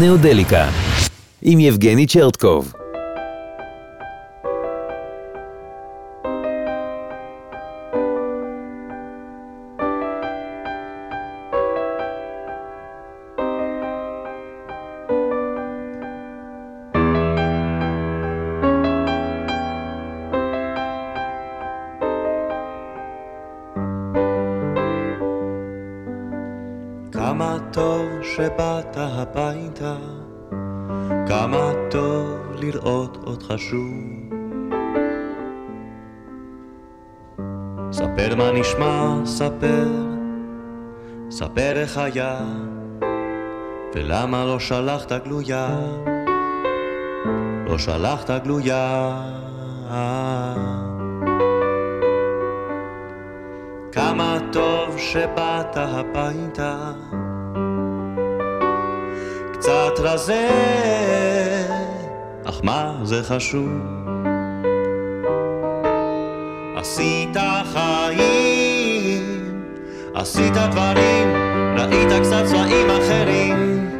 נאודליקה. עם יבגני צ'רטקוב. נשמע, ספר, ספר איך היה, ולמה לא שלחת גלויה, לא שלחת גלויה. כמה טוב שבאת הביתה, קצת רזה, אך מה זה חשוב? עשית עשית דברים, ראית קצת צבעים אחרים,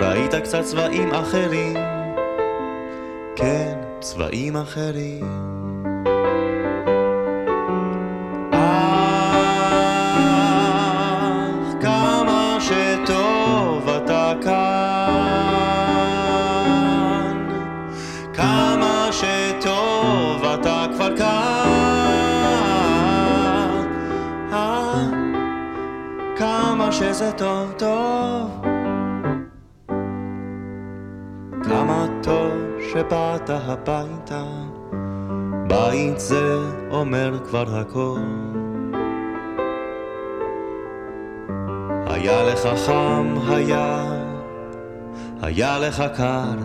ראית קצת צבעים אחרים, כן, צבעים אחרים. שזה טוב טוב, כמה טוב שבאת הביתה, בית זה אומר כבר הכל. היה לך חם, היה, היה לך קר,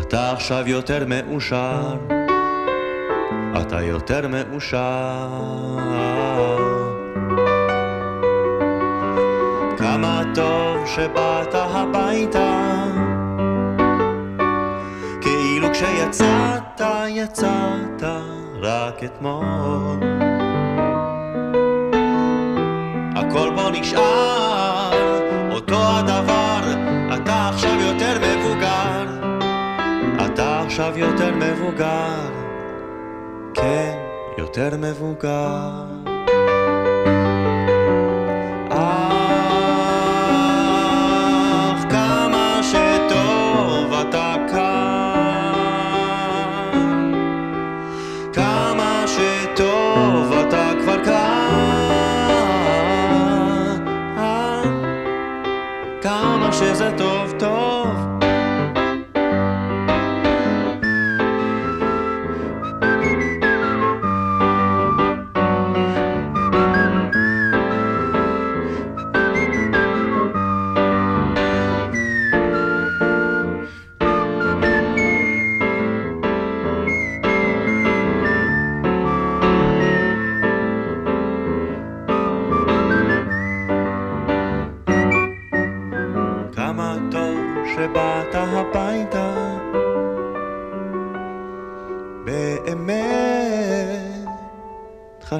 אתה עכשיו יותר מאושר, אתה יותר מאושר. טוב שבאת הביתה, כאילו כשיצאת, יצאת רק אתמול. הכל בו נשאר, אותו הדבר, אתה עכשיו יותר מבוגר, אתה עכשיו יותר מבוגר, כן, יותר מבוגר.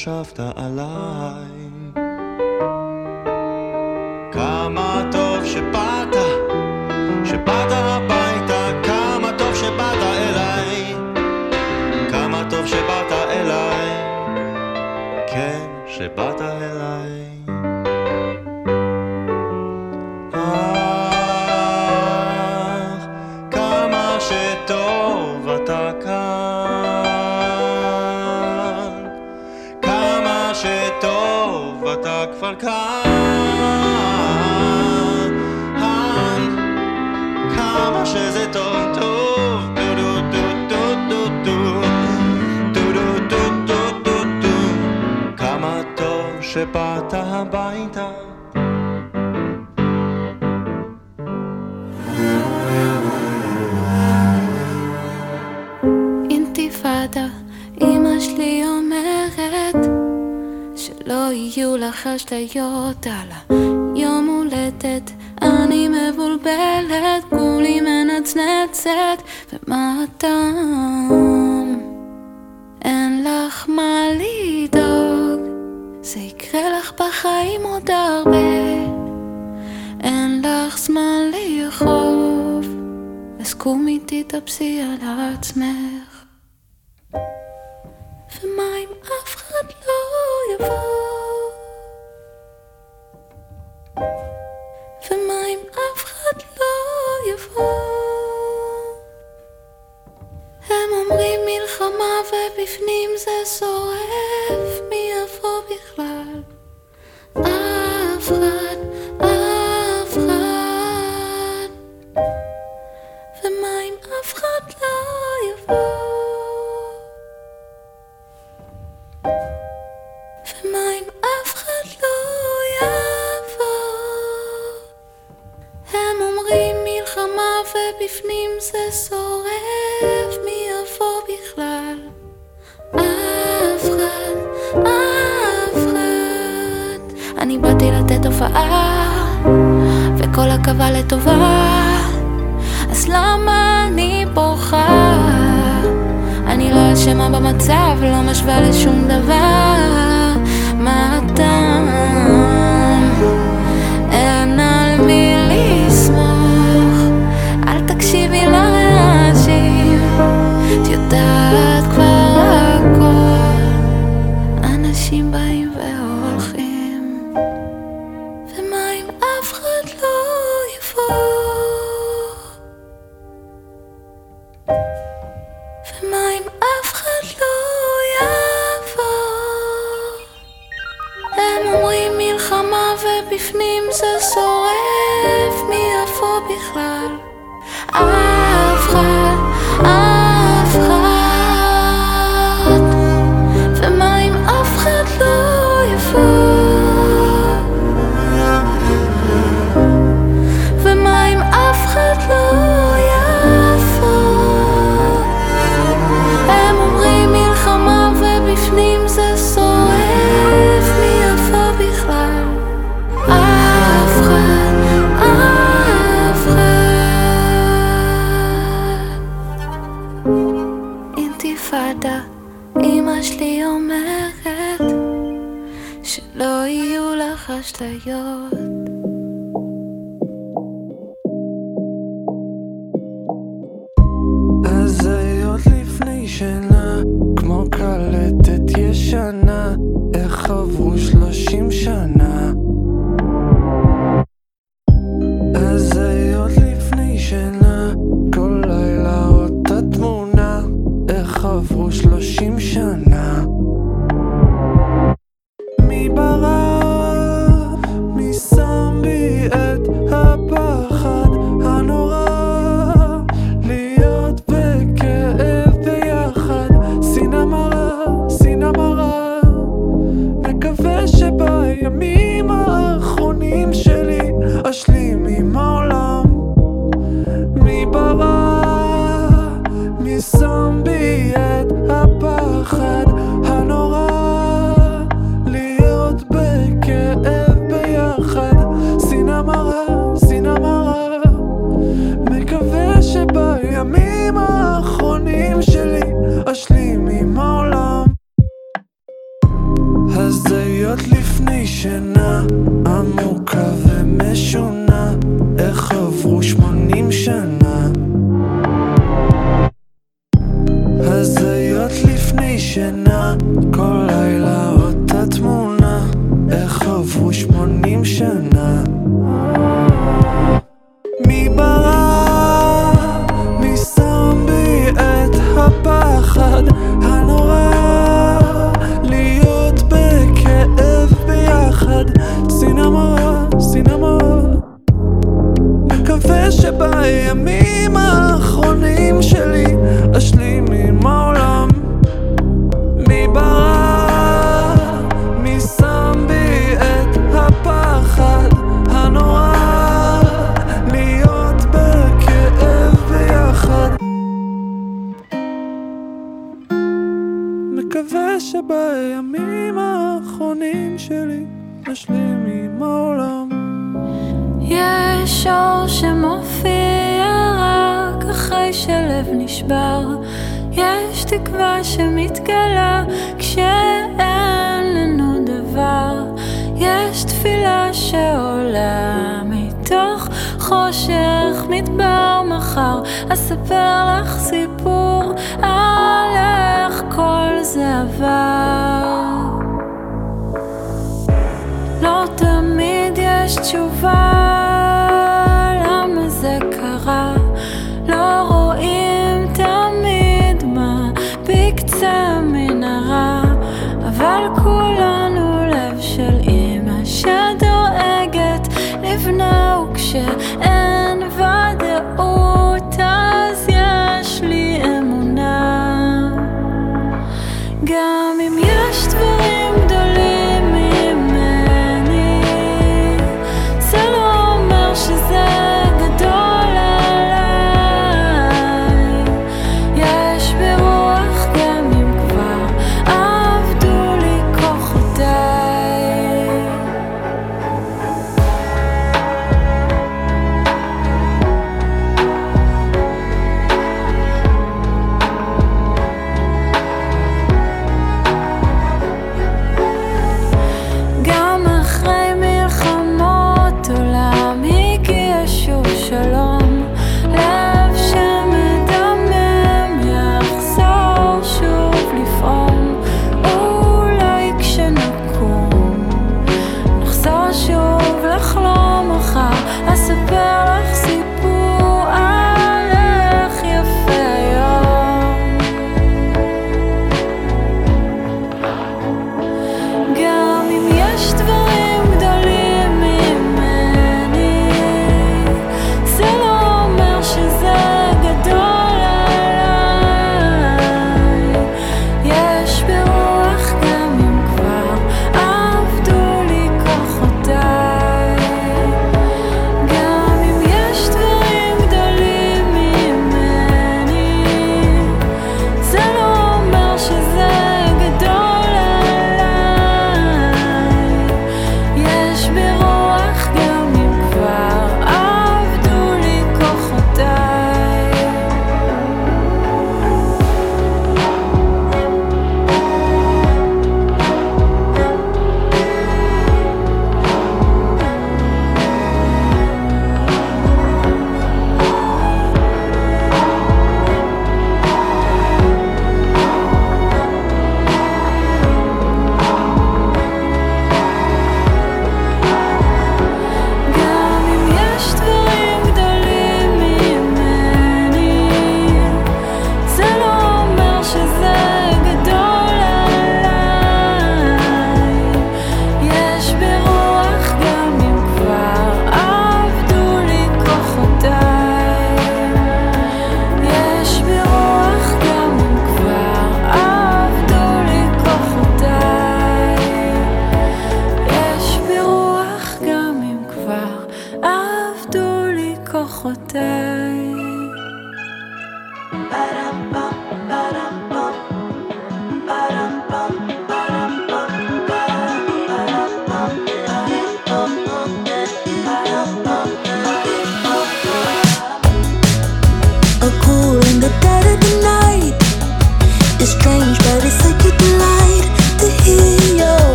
Botschafter allein. כל לילה אותה תמונה, איך שנה. מי מי שם בי את הפחד הנורא? להיות בכאב ביחד, צינמון, צינמון. מקווה שבהם משלים עם העולם. יש אור שמופיע רק אחרי שלב נשבר, יש תקווה שמתגלה כשאין לנו דבר, יש תפילה שעולה מתוך חושך מדבר מחר, אספר לך סיפור על איך כל זה עבר. יש תשובה למה זה קרה. לא רואים תמיד מה בקצה המנהרה אבל כולנו לב של אמא שדואגת לבנה וכש...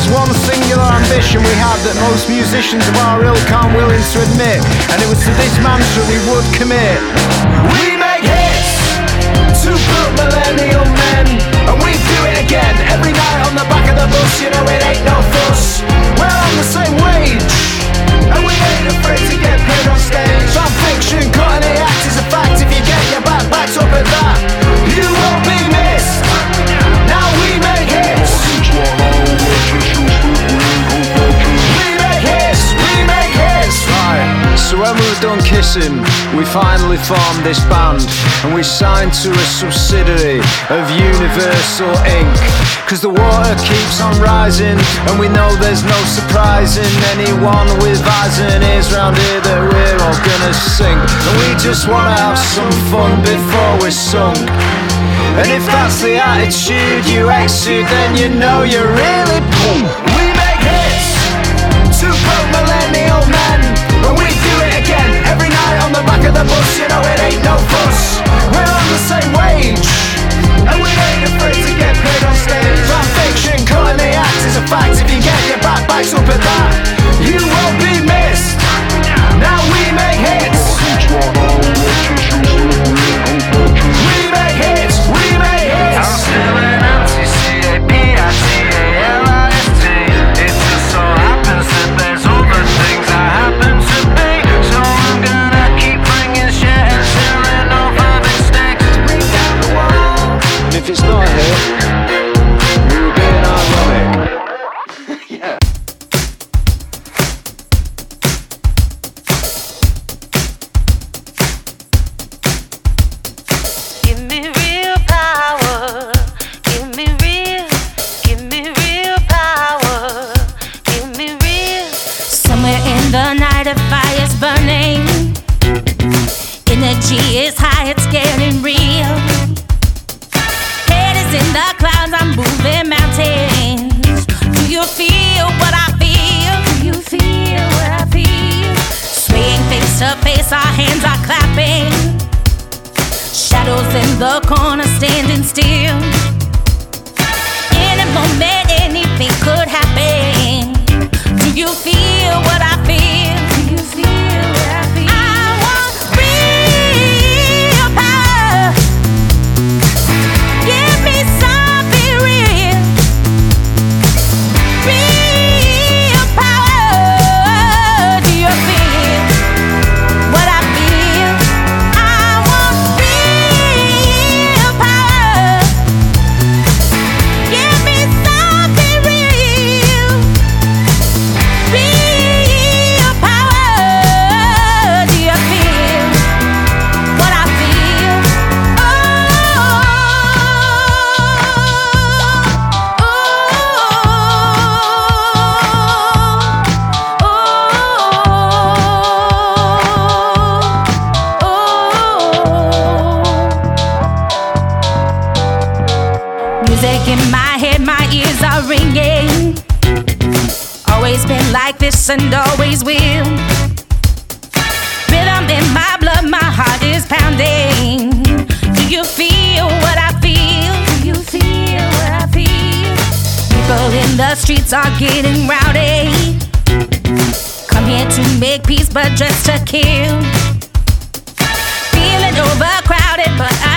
was one singular ambition we had that most musicians of our ilk aren't willing to admit. And it was to this mantra we would commit. We make hits! Two broke millennial men, and we do it again. Every night on the back of the bus, you know it ain't no fuss. We're on the same wage, and we ain't afraid to get paid on stage. Fan fiction, cutting the act is a fact. If you get your back backed up at that, you won't be we finally formed this band and we signed to a subsidiary of Universal Inc. Cause the water keeps on rising and we know there's no surprising anyone with eyes and ears round here that we're all gonna sink. And we just wanna have some fun before we're sunk. And if that's the attitude you exude, then you know you're really boom. Of the bus. You know it ain't no fuss. We're on the same wage, and we ain't afraid to get paid on stage. Fan fiction, cutting the act is a fact. If you get your back backs up at that, you won't be missed. It's not to face, our hands are clapping. Shadows in the corner standing still. In a moment, anything could happen. Do you feel what I and always will. Rhythm in my blood, my heart is pounding. Do you feel what I feel? Do you feel what I feel? People in the streets are getting rowdy. Come here to make peace, but just to kill. Feeling overcrowded, but I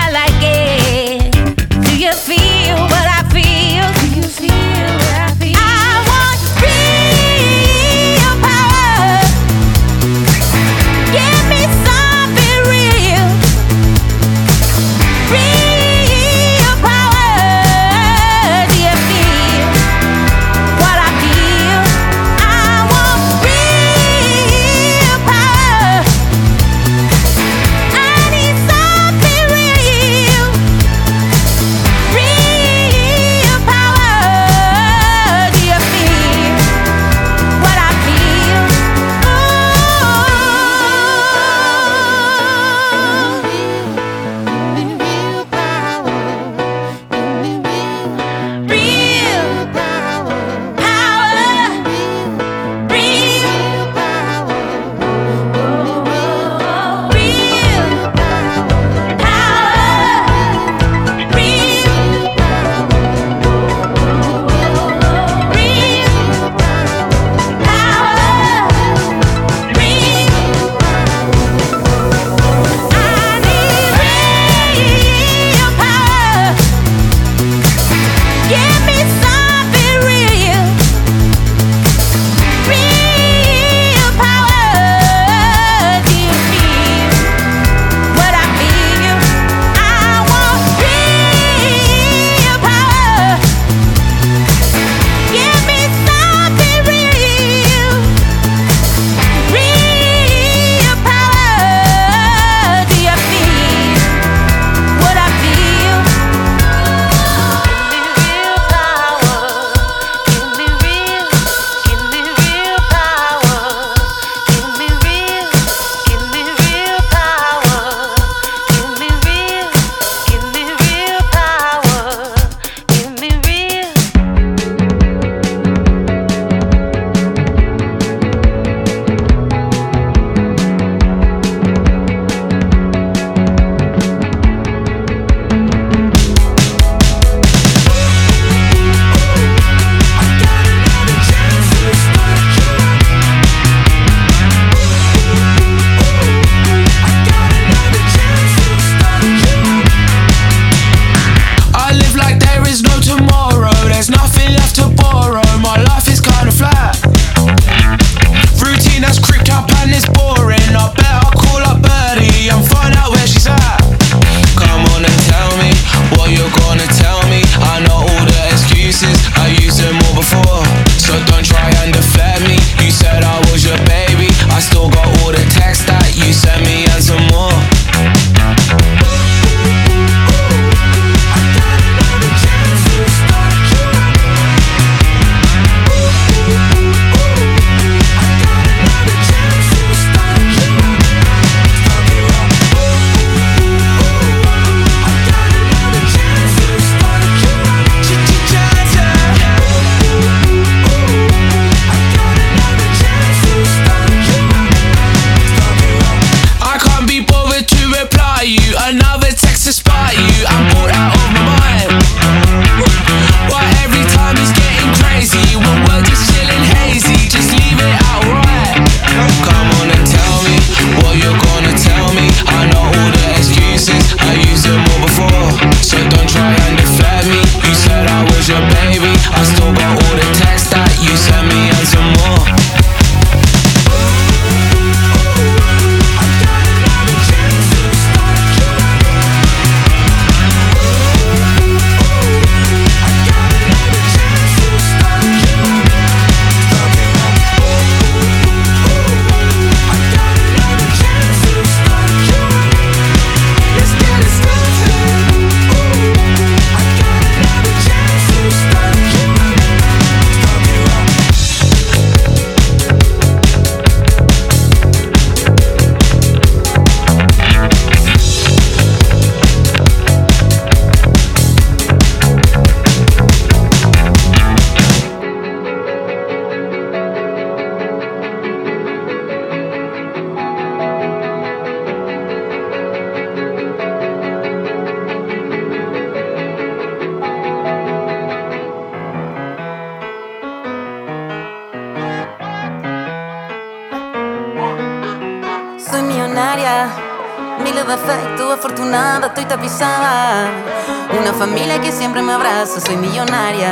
Una familia que siempre me abraza, soy millonaria.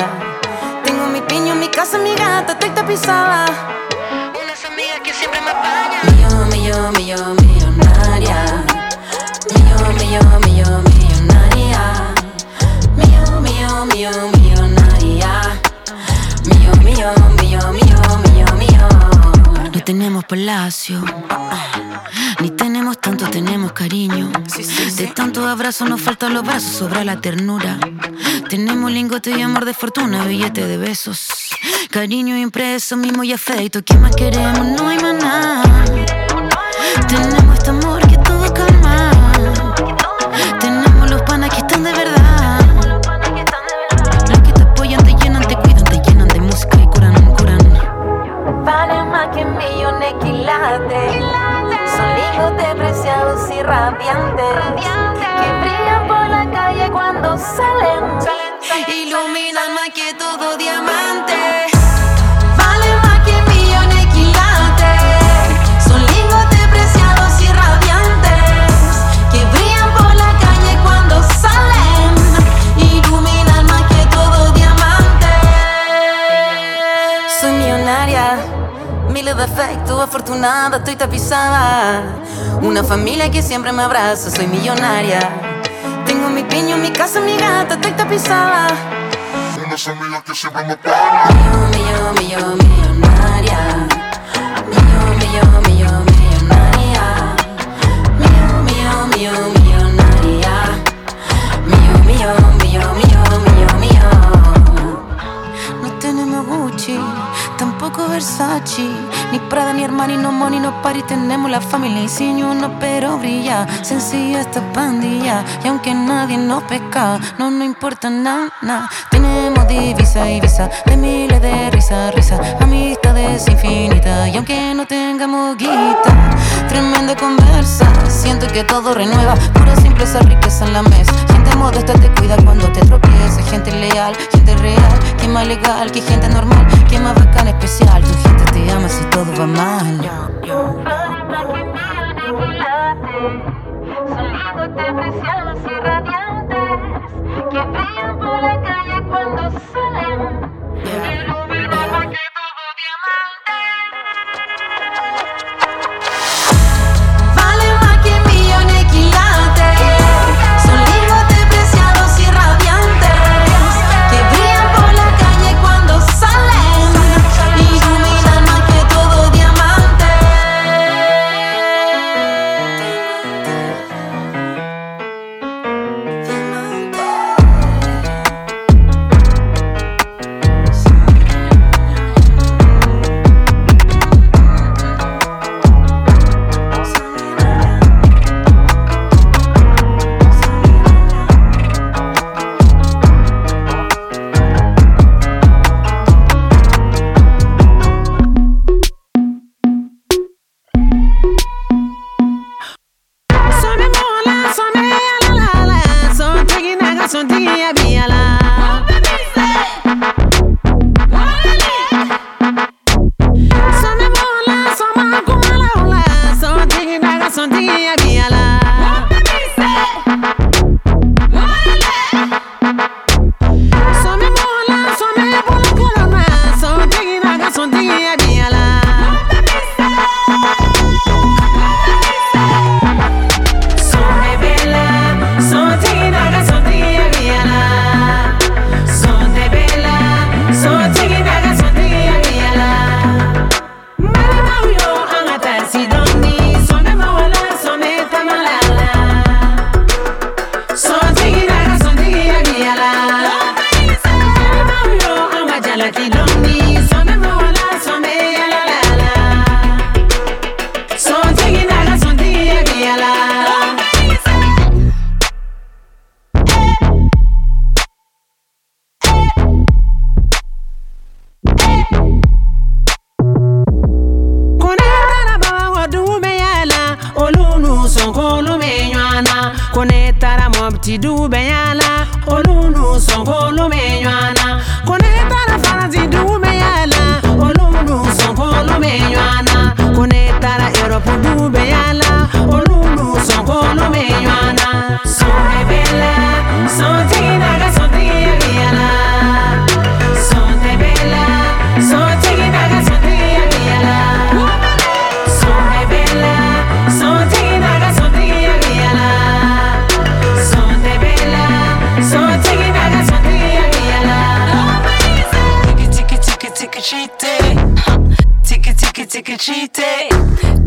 Tengo mi piño, mi casa, mi gata, estoy tapizada. Unas amigas que siempre me apañan. Millón, millón, millón, millonaria. Millón, millón, millón, millonaria. Millón, millón, millón, millonaria. Millón, millón, millón, millón, millón, millón. No tenemos palacio. Ni tenemos tanto, tenemos cariño. De tantos abrazos nos faltan los brazos, sobra la ternura. Tenemos lingote y amor de fortuna, billete de besos. Cariño impreso, mimo y afecto. ¿Qué más queremos? No hay más nada. Tenemos este amor que todo calma. Tenemos los panas que están de verdad. Los que te apoyan, te llenan, te cuidan, te llenan de música y curan, curan. Vale más que millones quilates. Son lingotes preciados y radiantes. Salen, iluminan más que todo diamante. Vale más que millón quilantes, Son lindos depreciados y radiantes que brillan por la calle cuando salen. Iluminan más que todo diamante. Soy millonaria, miles de efectos, afortunada, estoy tapizada. Una familia que siempre me abraza, soy millonaria. Mi piño, mi casa, mi gata, estoy tapizada. Unas amigas que siempre me pagan. Millón, millón, millón, millonaria. Versace, ni Prada, ni Armani, no Money, no Party. Tenemos la familia y sin uno, pero brilla. Sencilla esta pandilla, y aunque nadie nos pesca, no nos importa nada. nada. Tenemos divisa y visa, de miles de risa, risa, amistades infinitas, y aunque no tengamos guita, tremenda conversa. Siento que todo renueva, pura simpleza, riqueza en la mesa. Gente modesta te cuida cuando te tropiezas, gente leal, gente real, que más legal, que gente normal, que más bacana, especial. Tu gente te ama si todo va mal. Son lingotes preciados y radiantes que brillan por la calle cuando salen. Iluminan más que nuso kono menywana kone tara mobti du beyala olu nuso kono menywana kone tara farazi du beyala olu nuso kono menywana kone tara Sou du sou olu sou kono menywana so ticket, cheat day.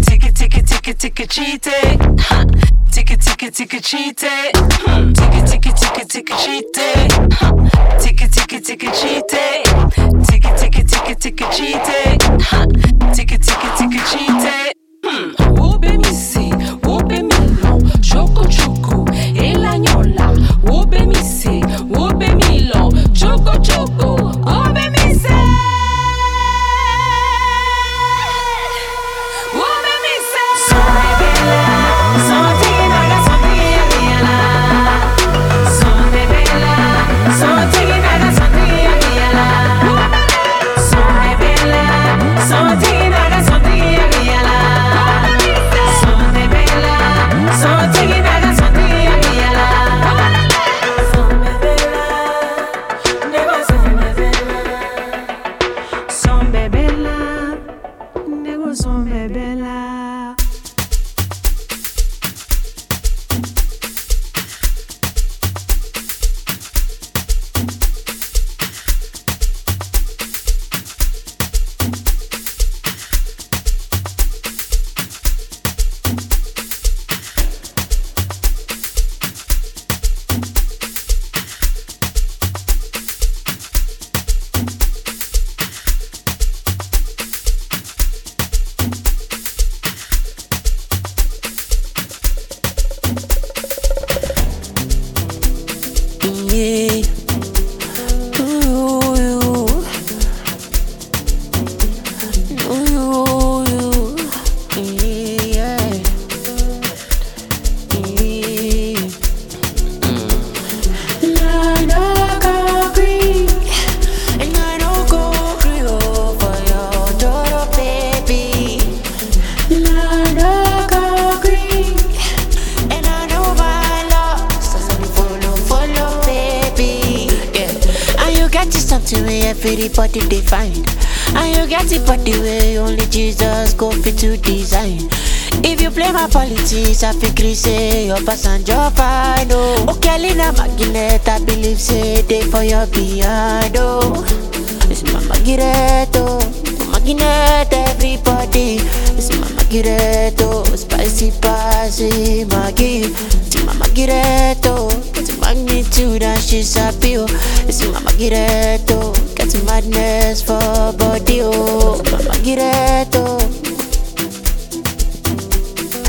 Ticket, ticket, ticket, ticket, cheat day. Ticket, ticket, ticket, cheat day. Ticket, ticket, ticket, ticket, cheat day. Ticket, ticket, ticket, cheat day. Ticket, ticket, ticket, ticket, cheat day. Ticket, ticket, ticket, cheat day. Whoop me see, whoop me low, choco choco, e la gnola. Whoop me see, whoop me choco choco. find. And you get it for the way only Jesus go fit to design. If you play my politics, I feel say your passenger fine, oh Okay, Lina magnet, I believe say they for your piano. This oh. It's my Magiretto, oh. magnet everybody It's my magneto, oh. spicy, spicy, Magi It's my magneto, it's magnitude and she's happy, It's my magneto. It's madness for body, oh. oh. Mama gireto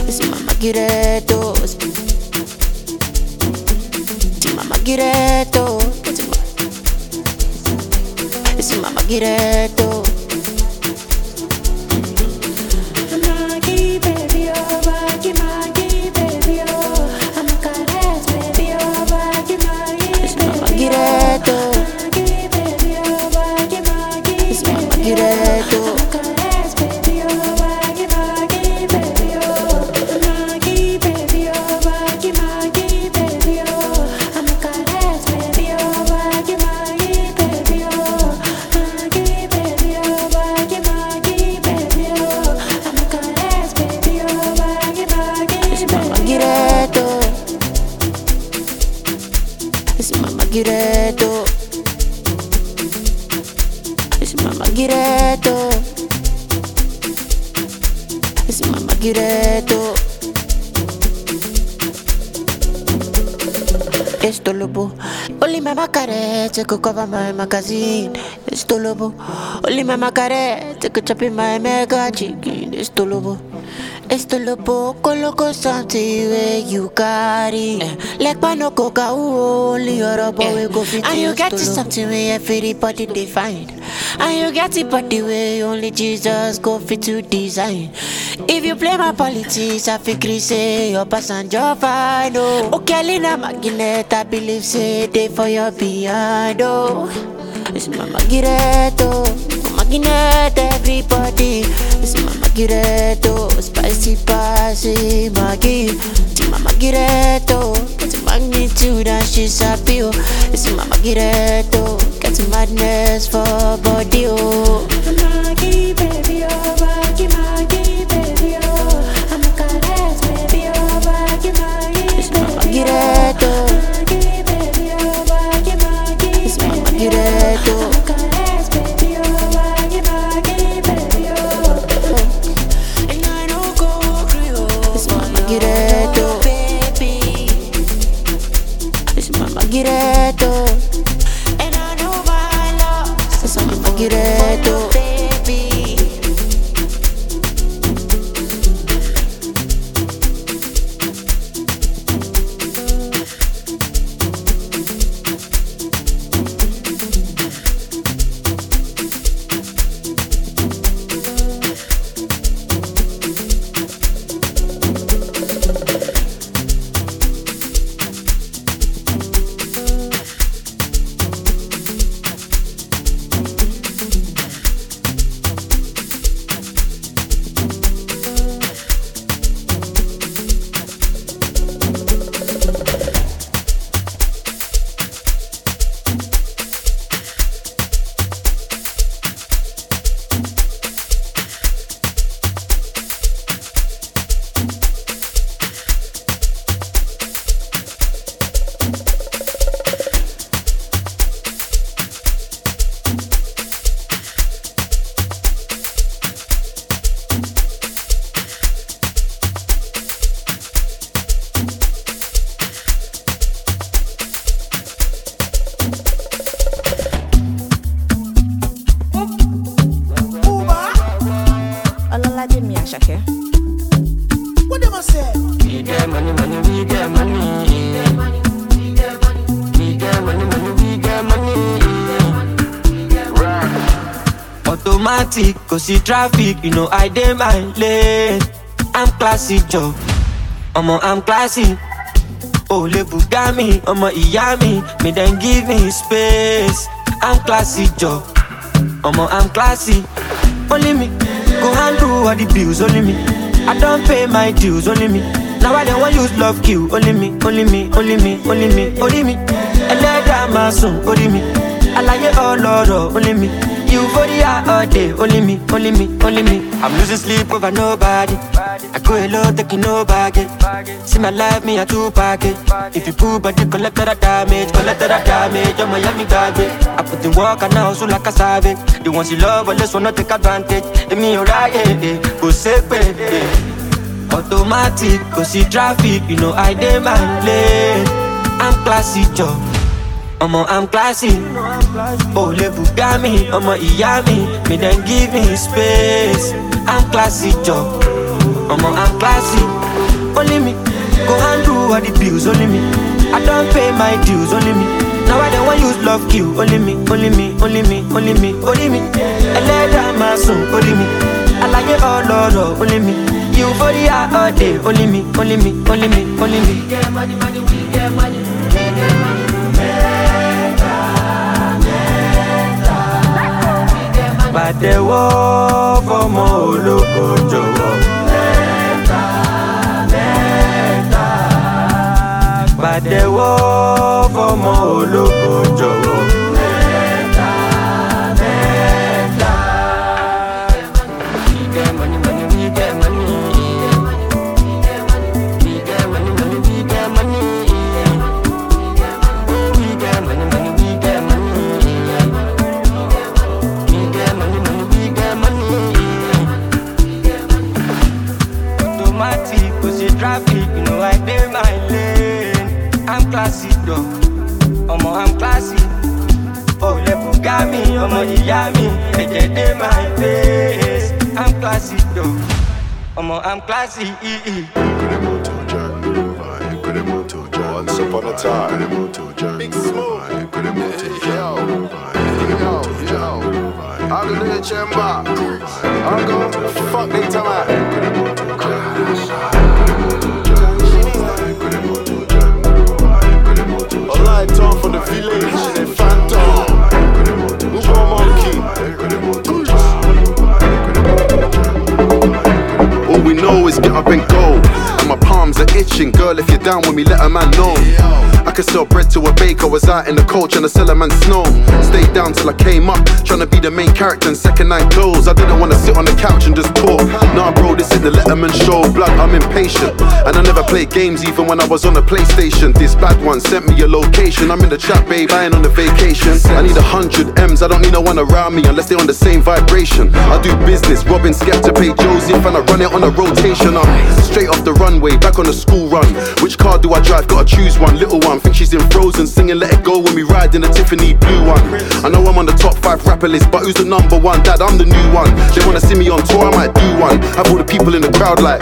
It's oh. Mama gireto It's oh. Mama gireto, It's Mama gireto. Cover my magazine. Esto lobo, only mama care, take a chop in my mega chicken. Esto lobo. Esto lobo, coloco something where you carry. Like pano coca, only your rubber we go fit. And you get to something where everybody define. And you get it body way only Jesus go fit to design. If you play my politics, I figure say your passenger fine. Oh, okay, Lina Magnet, I believe say they for your behind. Oh, it's my Gireto, oh. Magnet, everybody. It's my Gireto, oh. spicy, spicy, Maggie. It's Mama Gireto, it's magnitude and she's happy. Oh, it's Mama Gireto, oh. get madness for body. Oh, baby, oh, see traffic, you know I dey my lane. I'm classy, Joe. Omo, I'm classy. Oh, le Bugami, ọmọ ìyá mi, me then give me space. I'm classy, Joe. Omo, I'm classy. Only me, go handle all the bills, only me. I don't pay my dues, only me. Now I don't want use love kill, only me, only me, only me, only me, only me. Ẹlẹ́dàá máa sùn, only me. Àlàyé ọlọ́rọ̀, only me. Euphoria all day, only me, only me, only me. I'm losing sleep over nobody. I go alone, taking no baggage. See my life, me a two package. If you pull body, that damage, collect that damage. I'm Miami garbage. I put in work and now so like a savage. The ones you love, but let's wanna take advantage. If me alright, eh, go safe, eh. Automatic, go see traffic, you know I demand lane. I'm classy, Joe. Omo, I'm classy. Oh, le Bugami, ọmọ ìyá mi, me then give me space. I'm classy, Joe. Omo, I'm classy. Only me, go handle all the bills, only me. I don't pay my dues, only me. Now I don't want use love kill, only me, only me, only me, only me, only me. Ẹlẹ́dàá máa sùn, only me. Àlàyé ọlọ́rọ̀, only me. Euphoria all day, only me, only me, only me, only me. We get money, money, we get money, we get money. Pàtẹ́wọ́ fọmọ ológo jọ̀wọ́. pàtẹ́wọ́ fọmọ ológo mi ẹ̀jẹ̀ my face i'm classy yo ọmọ i'm classy. Once upon a time, Big Smoke. Yo, yo, yo. I'm gonna do the chamber. I'm gonna fuck they time Alright, time for the village, the phantom. Know is get up and go. Itching, girl. If you're down with me, let a man know. I could sell bread to a baker, was out in the cold trying to sell a man snow. Stayed down till I came up, trying to be the main character in second night clothes. I didn't wanna sit on the couch and just talk. Nah, bro, this is the Letterman show. Blood, I'm impatient. And I never played games even when I was on the PlayStation. This bad one sent me a location. I'm in the trap, babe, I ain't on the vacation. I need a hundred M's, I don't need no one around me unless they're on the same vibration. I do business, robbing Skepta, pay Joseph, and I run it on a rotation. I'm straight off the runway, back on the school run. Which car do I drive? Gotta choose one, little one. Think she's in Frozen, singing Let It Go when we ride in the Tiffany blue one. I know I'm on the top five rapper list, but who's the number one? Dad, I'm the new one. They wanna see me on tour, I might do one. Have all the people in the crowd like.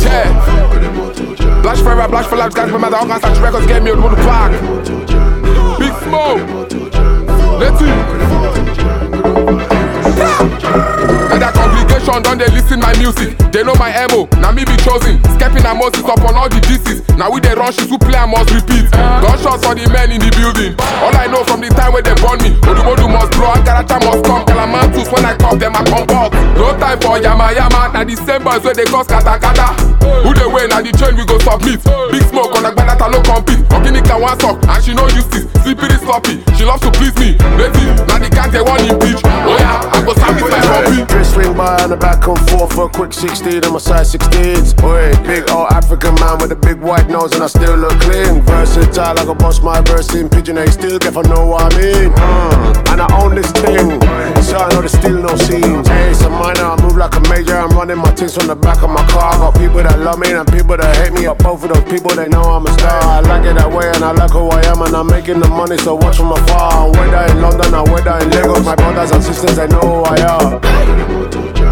Yeah. Blash forever, blash for life, guys, my mother, organs, such records, get me on the park. Big smoke. Let's see. Congregation don't they listen my music. They know my MO, now me be chosen. Skepping and Moses up on all the DCs. Now we they run shit who play I must repeat. Gunshots for the men in the building. All I know from the time when they born me. Odumodu must blow, Agaracha must come. Calamantus when I come, them I come out. No time for yama yama. Now the same boys where they cause kata kata. Who they win, now the train we go submit. Big smoke on a gbadata low compete. Okinika one sock, and she no use this. Slippery sloppy, she loves to please me. Lady, now the they want impeach. Oh yeah, I go sacrifice for me. The back and forth for a quick 16 on my side 16s. Oi, big old African man with a big white nose and I still look clean. Versatile, I can boss my verse in pidgin A still get for know what I mean. Mm, and I own this thing, so I know there's still no scenes. Hey, it's a minor, I move like a major. I'm running my things from the back of my car. I Got people that love me and people that hate me. But both of those people, they know I'm a star. I like it that way and I like who I am and I'm making the money, so watch from afar. Whether in London or whether in Lagos, my brothers and sisters, they know who I am.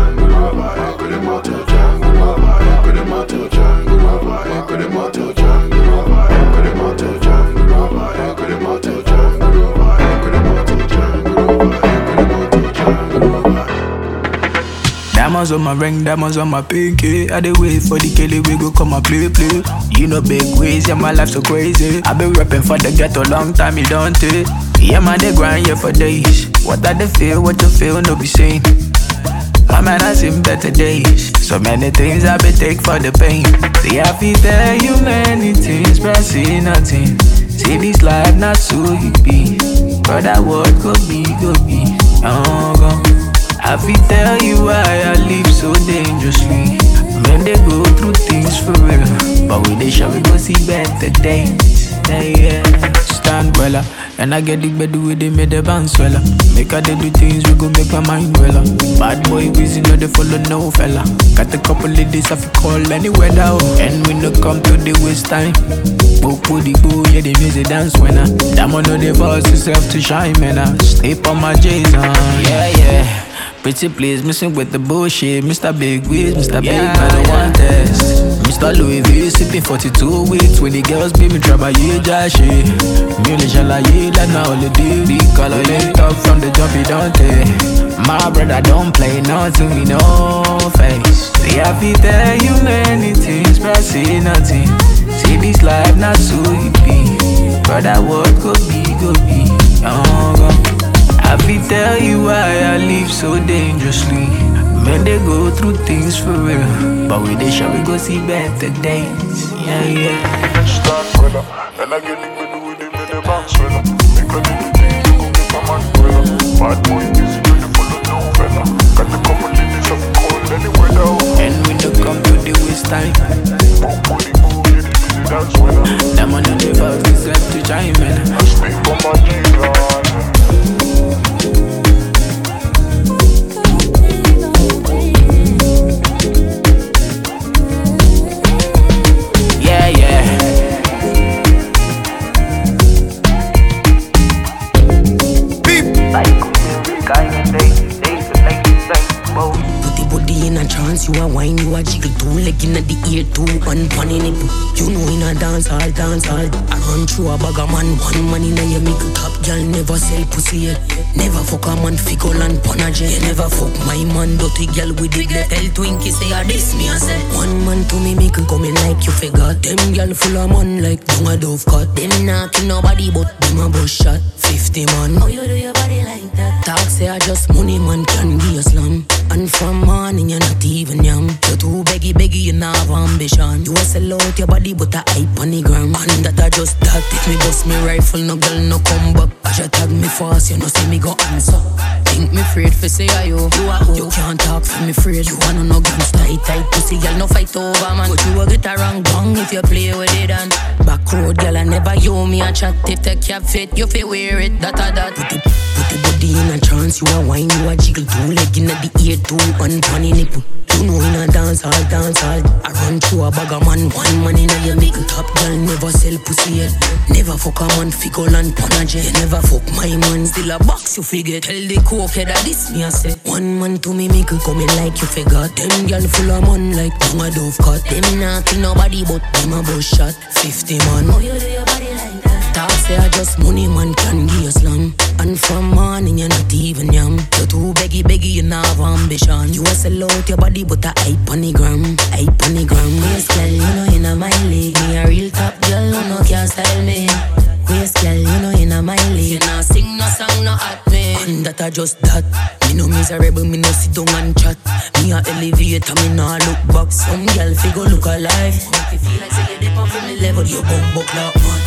Diamonds on my ring, diamonds on my pinky. I dey wait for the Kelly we go come and play play. You know big ways, yeah my life so crazy. I been rapping for the ghetto long time, you don't take. Yeah man they grind yeah for days. What I they feel, what you feel, no be saying. My man I seen better days. So many things I been take for the pain. See I feel many things, but see nothing. See this life not so you be. But that what go be, go be. Oh, go. I feel tell you why I live so dangerously. Men they go through things for real, but we they sure we go see better days. Stand wella, and I get the bed with they made the bounce wella. Make I they do things we go make my mind wella. Bad boy busy no they follow no fella. Got a couple ladies I fi call any weather, oh. and we no come to the waste time. Book with the boo, yeah the music dance when I. Damn on no the boss yourself to shine, man. I sleep on my J's on, yeah yeah. Pretty please, missing with the bullshit. Mr. Big Wiz, Mr. Big Man, I want test. Mr. Louis V, sipping 42 weeks. When the girls be me trouble, yeah, jashi. Mule shalaye, like now holiday. Big color, they talk from the jump, you don't take. My brother don't play nothing, we no face. See, I feel tell you many things, but I see nothing. See, this life not so you be. Brother, what could be, could be. Oh, God. I feel tell you why I live so dangerously. Men they go through things for real, but we they sure we go see better days. Yeah, yeah. Start brother, and I get the with him in the bounce brother. Make a you go make a man brother. Bad boy, busy, you the no fella. Got the couple ladies of cold any weather. And we don't come to the waste time. Dance weather. Them on the vibe, we set to chime in. I speak for my G-Lord. A wine, you a jiggle two leg in the ear, two one funny nipple. You know in a dance hall, dance hall. Run through a bag of man, one man in a your mickle. Top girl never sell pussy yet. Never fuck a man, fickle and panache. You never fuck my man, dirty girl with the. Tell Twinkie say I this me I say. One man to me make mickle coming like you forgot. Them girl full of man like dung a dove cut. Them not kill nobody but them a bush shot. 50 man. How you do your body like that? Talk say I just money man can be a slum. And from morning you're not even young. You're too beggy beggy, you not have ambition. You a sell out your body but a hype on the gram. And that I just if me bust me rifle, no girl no come back. As you tag me fast, you know see me go answer. Think me afraid for say I you. You a? You can't talk for me afraid. You wanna no gangsta tight tight pussy girl no fight over man. But you a get a wrong bang if you play with it and back road girl I never you me a chat if the cap fit you fit wear it that a that. Put the put the body in a trance you a wine you a jiggle two leg in the ear two one funny nipple. You know in a dance hall, dance hall I run through a bag of man, one man in a mickle Top girl never sell pussy yet Never fuck a man, fickle and panache You never fuck my man, still a box you forget Tell the cokehead that this me I say. One man to me make mickle coming like you forgot Them girl full of man like tongue a dove cut. Them not kill nobody but them a bus shot. 50 man. How you do your body like that? Talk say I just money man can give you slam And from morning you're not even young. You're too beggy beggy you not have ambition. You a sell out your body but a hype on the gram. Hype on the gram. Waist girl you know in a my league. Me a real top girl you know can't style me Waist girl, you know you know my league. You know sing no song, no hot me. And that I just that. Me no miserable, me no sit down and chat. Me a elevator, me no look back. Some girl fi go look alive. Make you feel like say you dip on me level, you bump up like one.